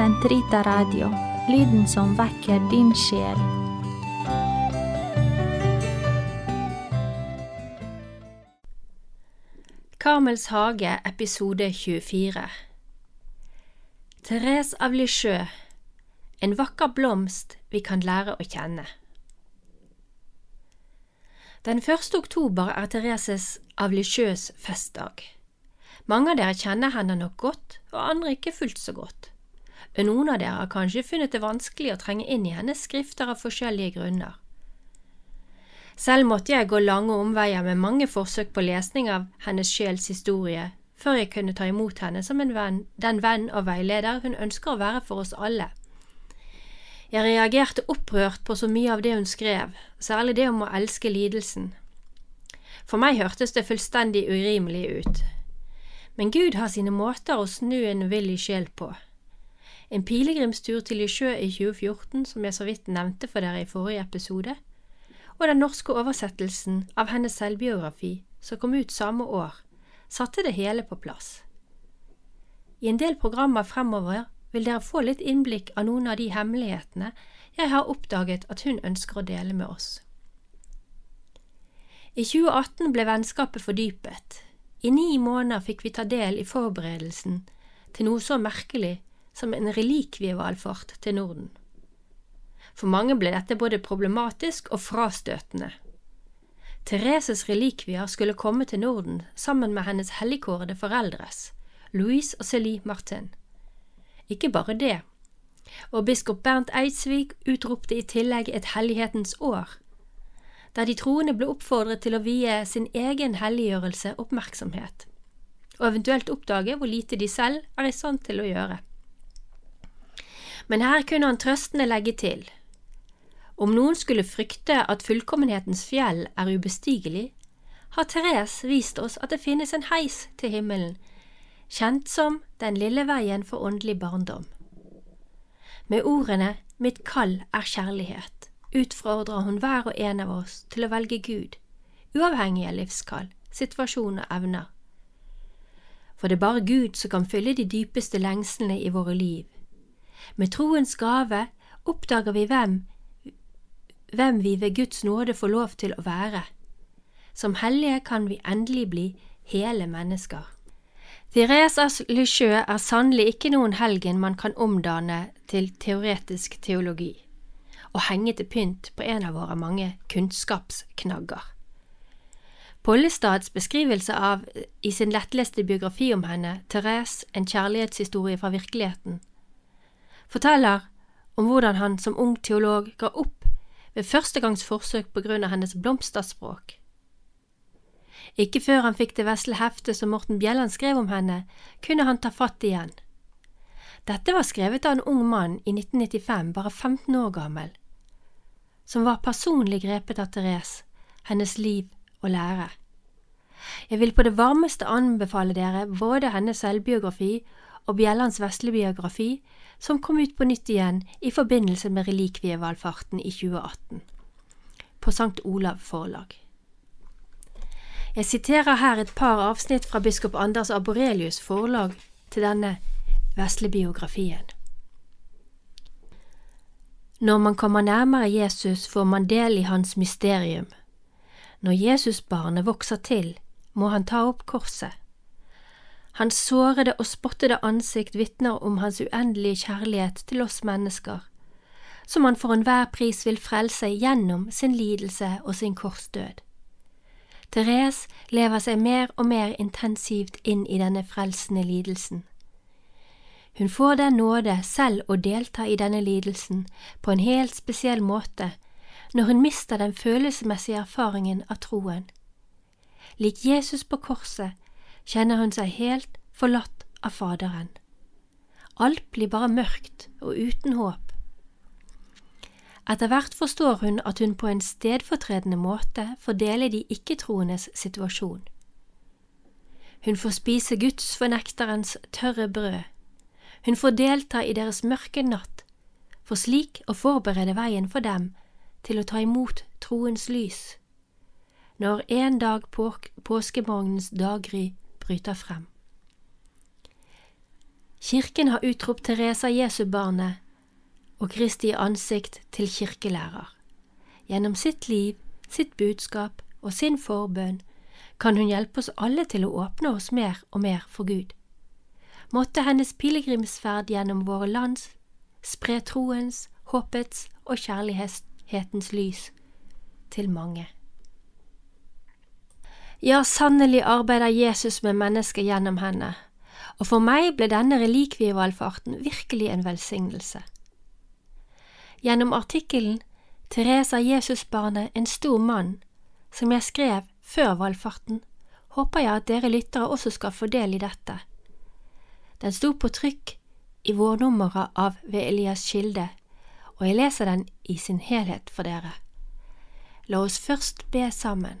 Sentrita Radio, lyden som vekker din sjel. Karmels hage, episode 24 Therese av Lichø, en vakker blomst vi kan lære å kjenne. Den 1. oktober er Thereses av Lichøs festdag. Mange av dere kjenner henne nok godt, og andre ikke fullt så godt. Noen av dere har kanskje funnet det vanskelig å trenge inn i hennes skrifter av forskjellige grunner. Selv måtte jeg gå lange omveier med mange forsøk på lesning av hennes sjels historie før jeg kunne ta imot henne som venn, den venn og veileder hun ønsker å være for oss alle. Jeg reagerte opprørt på så mye av det hun skrev, særlig det om å elske lidelsen. For meg hørtes det fullstendig urimelig ut, men Gud har sine måter å snu en uvillig sjel på. En pilegrimstur til Lisieux i 2014, som jeg så vidt nevnte for dere i forrige episode, og den norske oversettelsen av hennes selvbiografi, som kom ut samme år, satte det hele på plass. I en del programmer fremover vil dere få litt innblikk av noen av de hemmelighetene jeg har oppdaget at hun ønsker å dele med oss. I 2018 ble vennskapet fordypet, i ni måneder fikk vi ta del i forberedelsen til noe så merkelig som en relikvievalfart til Norden. For mange ble dette både problematisk og frastøtende. Thereses relikvier skulle komme til Norden sammen med hennes helligkårede foreldres, Louise og Célie Martin. Ikke bare det, og biskop Bernt Eidsvik utropte i tillegg et hellighetens år der de troende ble oppfordret til å vie sin egen helliggjørelse oppmerksomhet, og eventuelt oppdage hvor lite de selv er i stand til å gjøre. Men her kunne han trøstende legge til. Om noen skulle frykte at fullkommenhetens fjell er ubestigelig, har Therese vist oss at det finnes en heis til himmelen, kjent som Den lille veien for åndelig barndom. Med ordene Mitt kall er kjærlighet utfordrer hun hver og en av oss til å velge Gud, uavhengig av livskall, situasjon og evner. For det er bare Gud som kan fylle de dypeste lengslene i våre liv. Med troens gave oppdager vi hvem, hvem vi ved Guds nåde får lov til å være. Som hellige kan vi endelig bli hele mennesker. Therese Lisieux er sannelig ikke noen helgen man kan omdanne til teoretisk teologi og henge til pynt på en av våre mange kunnskapsknagger. Pollestads beskrivelse av i sin lettleste biografi om henne, Therese, en kjærlighetshistorie fra virkeligheten, forteller om hvordan han som ung teolog ga opp ved første gangs forsøk på grunn av hennes blomsterspråk. Ikke før han fikk det vesle heftet som Morten Bjelland skrev om henne, kunne han ta fatt igjen. Dette var skrevet av en ung mann i 1995, bare 15 år gammel, som var personlig grepet av Therese, hennes liv og lære. Jeg vil på det varmeste anbefale dere både hennes selvbiografi og Bjellands vesle biografi, som kom ut på nytt igjen i forbindelse med relikvievalfarten i 2018, på Sankt Olav forlag. Jeg siterer her et par avsnitt fra biskop Anders Aborelius' forlag til denne vesle biografien. Når man kommer nærmere Jesus, får man del i hans mysterium. Når Jesusbarnet vokser til, må han ta opp korset. Hans sårede og spottede ansikt vitner om hans uendelige kjærlighet til oss mennesker, som han for enhver pris vil frelse gjennom sin lidelse og sin korsdød. Therese lever seg mer og mer intensivt inn i denne frelsende lidelsen. Hun får den nåde selv å delta i denne lidelsen på en helt spesiell måte når hun mister den følelsesmessige erfaringen av troen. Lik Jesus på korset kjenner hun seg helt forlatt av Faderen. Alt blir bare mørkt og uten håp. Etter hvert forstår hun at hun på en stedfortredende måte fordeler de ikke-troendes situasjon. Hun får spise Guds fornekterens tørre brød hun får delta i deres mørke natt, for slik å forberede veien for dem til å ta imot troens lys, når en dag på påskemorgenens daggry bryter frem. Kirken har utropt Teresa Jesu-barnet og Kristi ansikt til kirkelærer. Gjennom sitt liv, sitt budskap og sin forbønn kan hun hjelpe oss alle til å åpne oss mer og mer for Gud. Måtte hennes pilegrimsferd gjennom våre lands spre troens, håpets og kjærlighetens lys til mange. Ja, sannelig arbeider Jesus med mennesket gjennom henne, og for meg ble denne relikvievalfarten virkelig en velsignelse. Gjennom artikkelen Teresa Jesusbarnet en stor mann, som jeg skrev før valfarten, håper jeg at dere lyttere også skal få del i dette. Den sto på trykk i vårnummeret av Ved Elias kilde, og jeg leser den i sin helhet for dere. La oss først be sammen.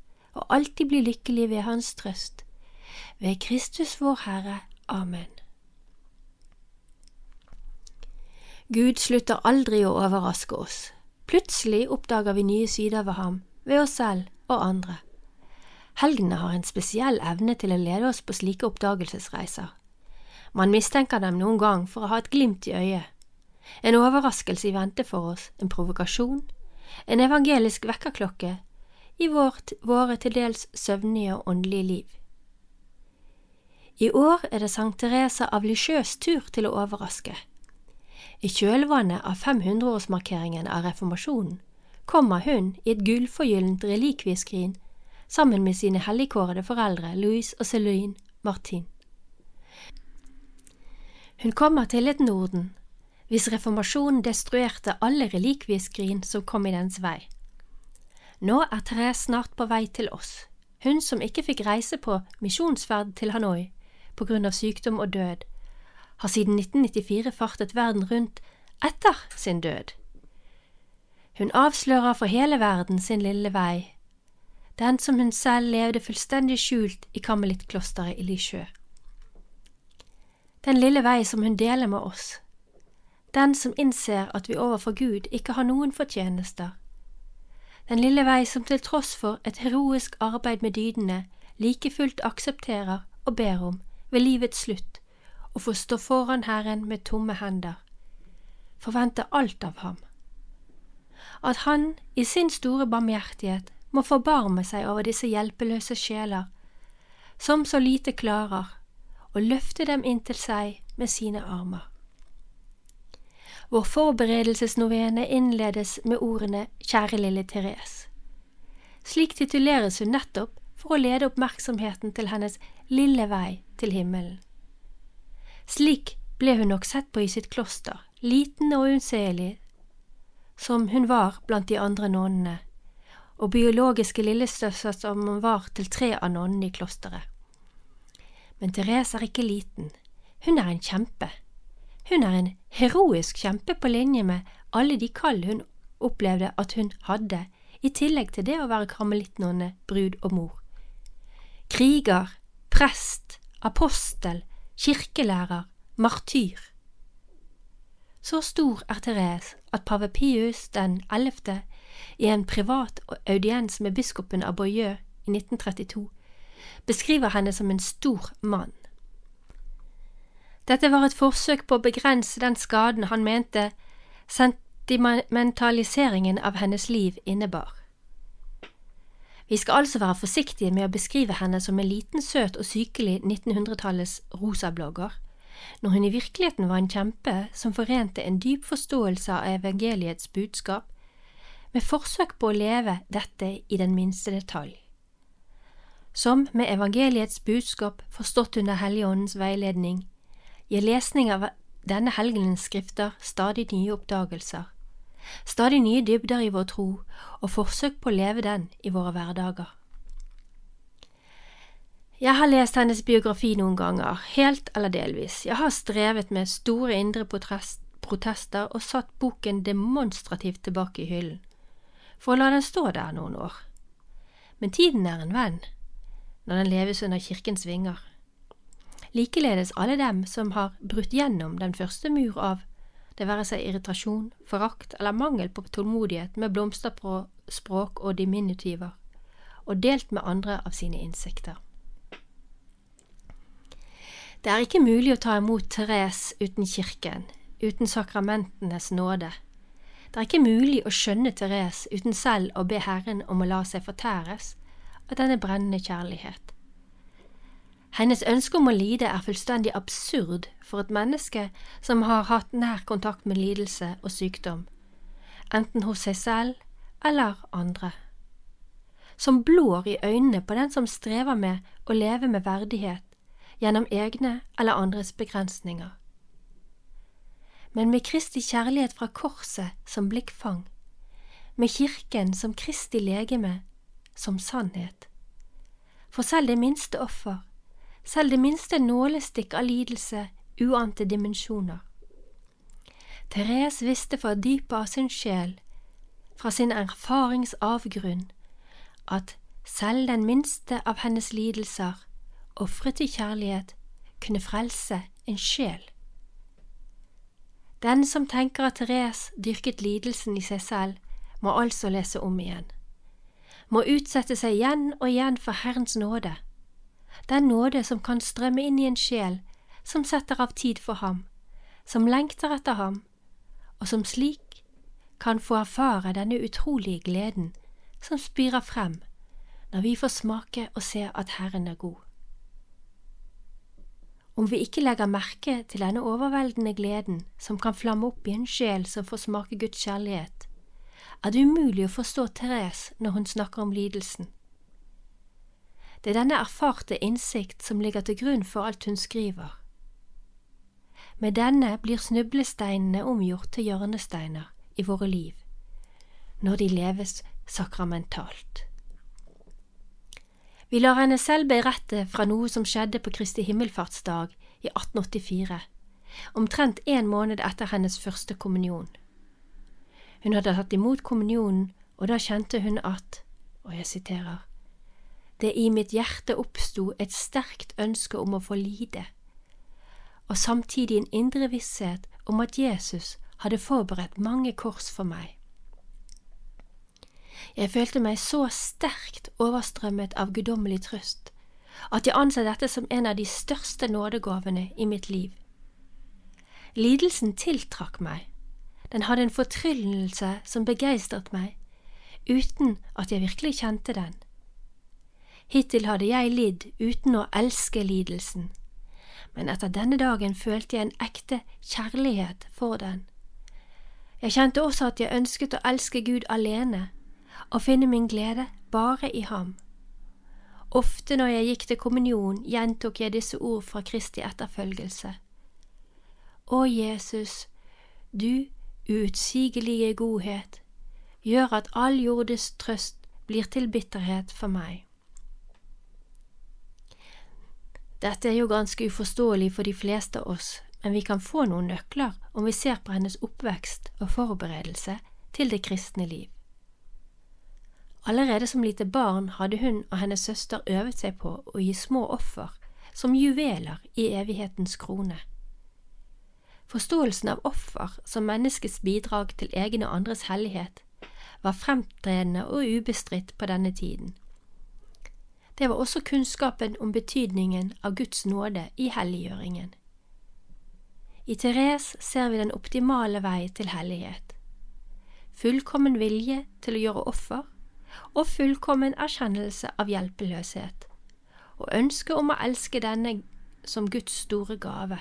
og alltid bli lykkelig ved Hans trøst. Ved Kristus vår Herre. Amen. Gud slutter aldri å overraske oss. Plutselig oppdager vi nye sider ved ham, ved oss selv og andre. Helgene har en spesiell evne til å lede oss på slike oppdagelsesreiser. Man mistenker dem noen gang for å ha et glimt i øyet. En overraskelse i vente for oss, en provokasjon, en evangelisk vekkerklokke i vårt, våre til dels søvnige og åndelige liv. I år er det Sankt Teresa av Lisjøs tur til å overraske. I kjølvannet av 500-årsmarkeringen av reformasjonen kommer hun i et gullforgyllent relikvieskrin sammen med sine helligkårede foreldre Louise og Céline Martin. Hun kommer til et Norden hvis reformasjonen destruerte alle relikvieskrin som kom i dens vei. Nå er Therese snart på vei til oss, hun som ikke fikk reise på misjonsferd til Hanoi på grunn av sykdom og død, har siden 1994 fartet verden rundt etter sin død. Hun avslører for hele verden sin lille vei, den som hun selv levde fullstendig skjult i Karmelittklosteret i Lysjø. Den lille vei som hun deler med oss, den som innser at vi overfor Gud ikke har noen fortjenester, den lille vei som til tross for et heroisk arbeid med dydene like fullt aksepterer og ber om ved livets slutt å få stå foran Herren med tomme hender, forventer alt av ham. At Han i sin store barmhjertighet må forbarme seg over disse hjelpeløse sjeler, som så lite klarer, og løfte dem inntil seg med sine armer. Vår forberedelsesnovene innledes med ordene Kjære lille Therese. Slik tituleres hun nettopp for å lede oppmerksomheten til hennes lille vei til himmelen. Slik ble hun nok sett på i sitt kloster, liten og unnselig som hun var blant de andre nonnene, og biologiske lillesøster som hun var til tre av nonnene i klosteret. Men Therese er ikke liten, hun er en kjempe. Hun er en heroisk kjempe på linje med alle de kall hun opplevde at hun hadde, i tillegg til det å være karmelittnonne, brud og mor. Kriger, prest, apostel, kirkelærer, martyr. Så stor er Therese at pave Pius den ellevte i en privat audiens med biskopen av Boyeux i 1932 beskriver henne som en stor mann. Dette var et forsøk på å begrense den skaden han mente sentimentaliseringen av hennes liv innebar. Vi skal altså være forsiktige med å beskrive henne som en liten, søt og sykelig 1900-tallets rosablogger, når hun i virkeligheten var en kjempe som forente en dyp forståelse av evangeliets budskap med forsøk på å leve dette i den minste detalj. Som med evangeliets budskap forstått under Helligåndens veiledning gir lesning av denne helgenens skrifter stadig nye oppdagelser stadig nye dybder i vår tro og forsøk på å leve den i våre hverdager. Jeg har lest hennes biografi noen ganger, helt eller delvis. Jeg har strevet med store indre protester og satt boken demonstrativt tilbake i hyllen, for å la den stå der noen år. Men tiden er en venn, når den leves under kirkens vinger. Likeledes alle dem som har brutt gjennom den første mur av det være seg irritasjon, forakt eller mangel på tålmodighet med blomster på språk og diminutiver, og delt med andre av sine innsikter. Det er ikke mulig å ta imot Therese uten kirken, uten sakramentenes nåde. Det er ikke mulig å skjønne Therese uten selv å be Herren om å la seg fortæres av denne brennende kjærlighet. Hennes ønske om å lide er fullstendig absurd for et menneske som har hatt nær kontakt med lidelse og sykdom, enten hos seg selv eller andre. Som blår i øynene på den som strever med å leve med verdighet gjennom egne eller andres begrensninger. Men med Kristi kjærlighet fra korset som blikkfang, med Kirken som Kristi legeme som sannhet. For selv det minste offer, selv det minste nålestikk av lidelse, uante dimensjoner. Therese visste fra dypet av sin sjel, fra sin erfaringsavgrunn, at selv den minste av hennes lidelser ofret i kjærlighet, kunne frelse en sjel. Den som tenker at Therese dyrket lidelsen i seg selv, må altså lese om igjen. Må utsette seg igjen og igjen for Herrens nåde, den nåde som kan strømme inn i en sjel som setter av tid for ham, som lengter etter ham, og som slik kan få erfare denne utrolige gleden som spirer frem når vi får smake og se at Herren er god. Om vi ikke legger merke til denne overveldende gleden som kan flamme opp i en sjel som får smake Guds kjærlighet, er det umulig å forstå Therese når hun snakker om lidelsen. Det er denne erfarte innsikt som ligger til grunn for alt hun skriver. Med denne blir snublesteinene omgjort til hjørnesteiner i våre liv, når de leves sakramentalt. Vi lar henne selv berette fra noe som skjedde på Kristi himmelfartsdag i 1884, omtrent en måned etter hennes første kommunion. Hun hadde tatt imot kommunionen, og da kjente hun at, og jeg siterer, det i mitt hjerte oppsto et sterkt ønske om å få lide, og samtidig en indre visshet om at Jesus hadde forberedt mange kors for meg. Jeg følte meg så sterkt overstrømmet av guddommelig trøst at jeg anser dette som en av de største nådegavene i mitt liv. Lidelsen tiltrakk meg, den hadde en fortryllelse som begeistret meg, uten at jeg virkelig kjente den. Hittil hadde jeg lidd uten å elske lidelsen, men etter denne dagen følte jeg en ekte kjærlighet for den. Jeg kjente også at jeg ønsket å elske Gud alene og finne min glede bare i ham. Ofte når jeg gikk til kommunion, gjentok jeg disse ord fra Kristi etterfølgelse. Å Jesus, du uutsigelige godhet, gjør at all jordes trøst blir til bitterhet for meg. Dette er jo ganske uforståelig for de fleste av oss, men vi kan få noen nøkler om vi ser på hennes oppvekst og forberedelse til det kristne liv. Allerede som lite barn hadde hun og hennes søster øvet seg på å gi små offer som juveler i evighetens krone. Forståelsen av offer som menneskets bidrag til egen og andres hellighet var fremtredende og ubestridt på denne tiden. Det var også kunnskapen om betydningen av Guds nåde i helliggjøringen. I Therese ser vi den optimale vei til hellighet. Fullkommen vilje til å gjøre offer og fullkommen erkjennelse av hjelpeløshet, og ønske om å elske denne som Guds store gave,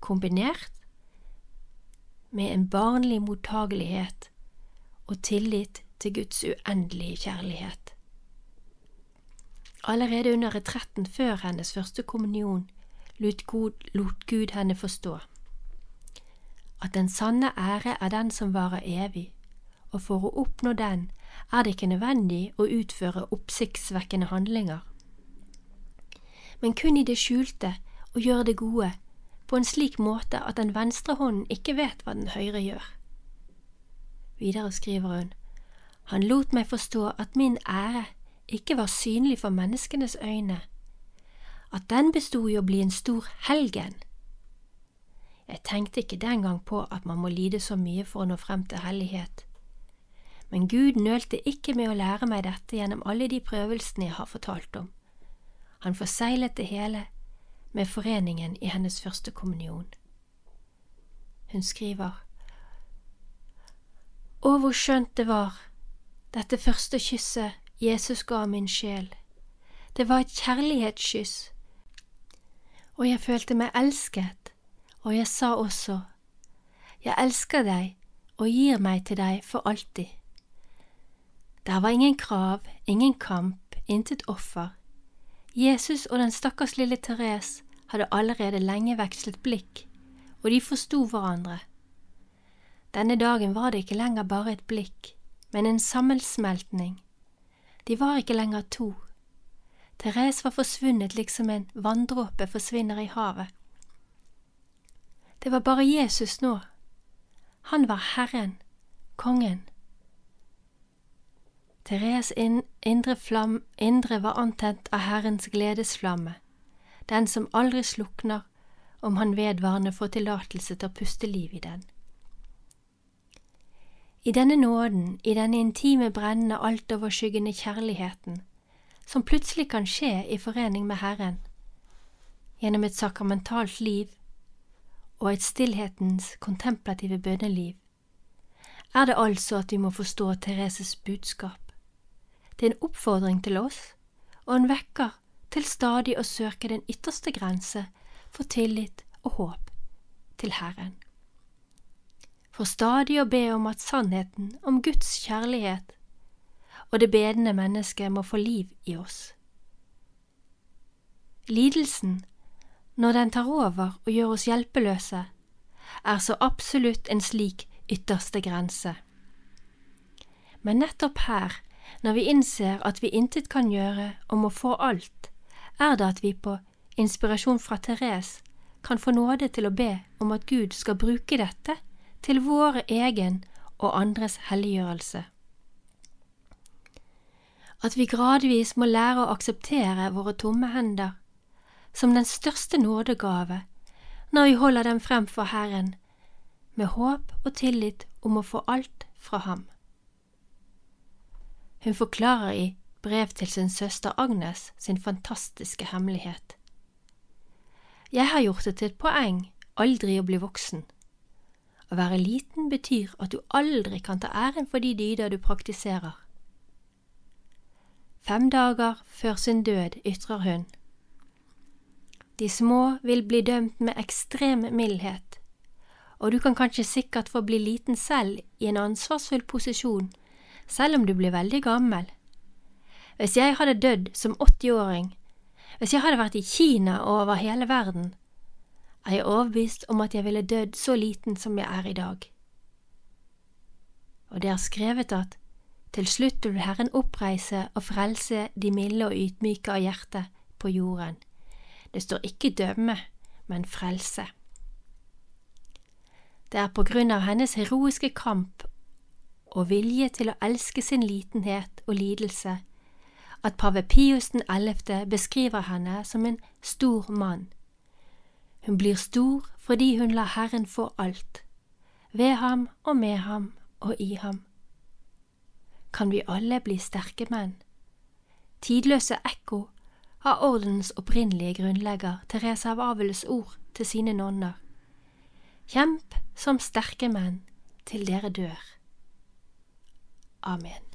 kombinert med en barnlig mottagelighet og tillit til Guds uendelige kjærlighet. Allerede under retretten før hennes første kommunion lot Gud, lot Gud henne forstå at den sanne ære er den som varer evig, og for å oppnå den er det ikke nødvendig å utføre oppsiktsvekkende handlinger. men kun i det skjulte og gjøre det gode, på en slik måte at den venstre hånden ikke vet hva den høyre gjør. Videre skriver hun, han lot meg forstå at min ære ikke var synlig for menneskenes øyne, at den bestod i å bli en stor helgen. Jeg tenkte ikke den gang på at man må lide så mye for å nå frem til hellighet. Men Gud nølte ikke med å lære meg dette gjennom alle de prøvelsene jeg har fortalt om. Han forseglet det hele med foreningen i hennes første kommunion. Hun skriver Å, hvor skjønt det var, dette første kysset Jesus ga min sjel. Det var et kjærlighetskyss, og jeg følte meg elsket, og jeg sa også, Jeg elsker deg og gir meg til deg for alltid. Der var ingen krav, ingen kamp, intet offer. Jesus og den stakkars lille Therese hadde allerede lenge vekslet blikk, og de forsto hverandre. Denne dagen var det ikke lenger bare et blikk, men en sammensmeltning. De var ikke lenger to. Therese var forsvunnet liksom en vanndråpe forsvinner i havet. Det var bare Jesus nå. Han var Herren, kongen. Therese indre, flam, indre var antent av Herrens gledesflamme, den som aldri slukner om han vedvarende får tillatelse til å puste liv i den. I denne nåden, i denne intime, brennende, altoverskyggende kjærligheten, som plutselig kan skje i forening med Herren, gjennom et sakramentalt liv og et stillhetens kontemplative bønneliv, er det altså at vi må forstå Thereses budskap. Det er en oppfordring til oss, og en vekker til stadig å søke den ytterste grense for tillit og håp til Herren. For stadig å be om at sannheten om Guds kjærlighet og det bedende mennesket må få liv i oss. Lidelsen, når den tar over og gjør oss hjelpeløse, er så absolutt en slik ytterste grense. Men nettopp her, når vi innser at vi intet kan gjøre og må få alt, er det at vi på inspirasjon fra Therese kan få nåde til å be om at Gud skal bruke dette til våre egen og andres helliggjørelse at vi gradvis må lære å akseptere våre tomme hender som den største nådegave når vi holder dem frem for Herren, med håp og tillit om å få alt fra Ham. Hun forklarer i brev til sin søster Agnes sin fantastiske hemmelighet. Jeg har gjort det til et poeng aldri å bli voksen. Å være liten betyr at du aldri kan ta æren for de dyder du praktiserer. Fem dager før sin død ytrer hun. De små vil bli dømt med ekstrem mildhet, og du kan kanskje sikkert få bli liten selv i en ansvarsfull posisjon, selv om du blir veldig gammel. Hvis jeg hadde dødd som 80-åring, hvis jeg hadde vært i Kina og over hele verden, er jeg overbevist om at jeg ville dødd så liten som jeg er i dag. Og det er skrevet at til slutt vil Herren oppreise og frelse de milde og ydmyke av hjerte på jorden. Det står ikke dømme, men frelse. Det er på grunn av hennes heroiske kamp og vilje til å elske sin litenhet og lidelse at pave Pius 11. beskriver henne som en stor mann. Hun blir stor fordi hun lar Herren få alt, ved ham og med ham og i ham kan vi alle bli sterke menn. Tidløse ekko av ordenens opprinnelige grunnlegger Teresa av Avels ord til sine nonner. Kjemp som sterke menn til dere dør. Amen.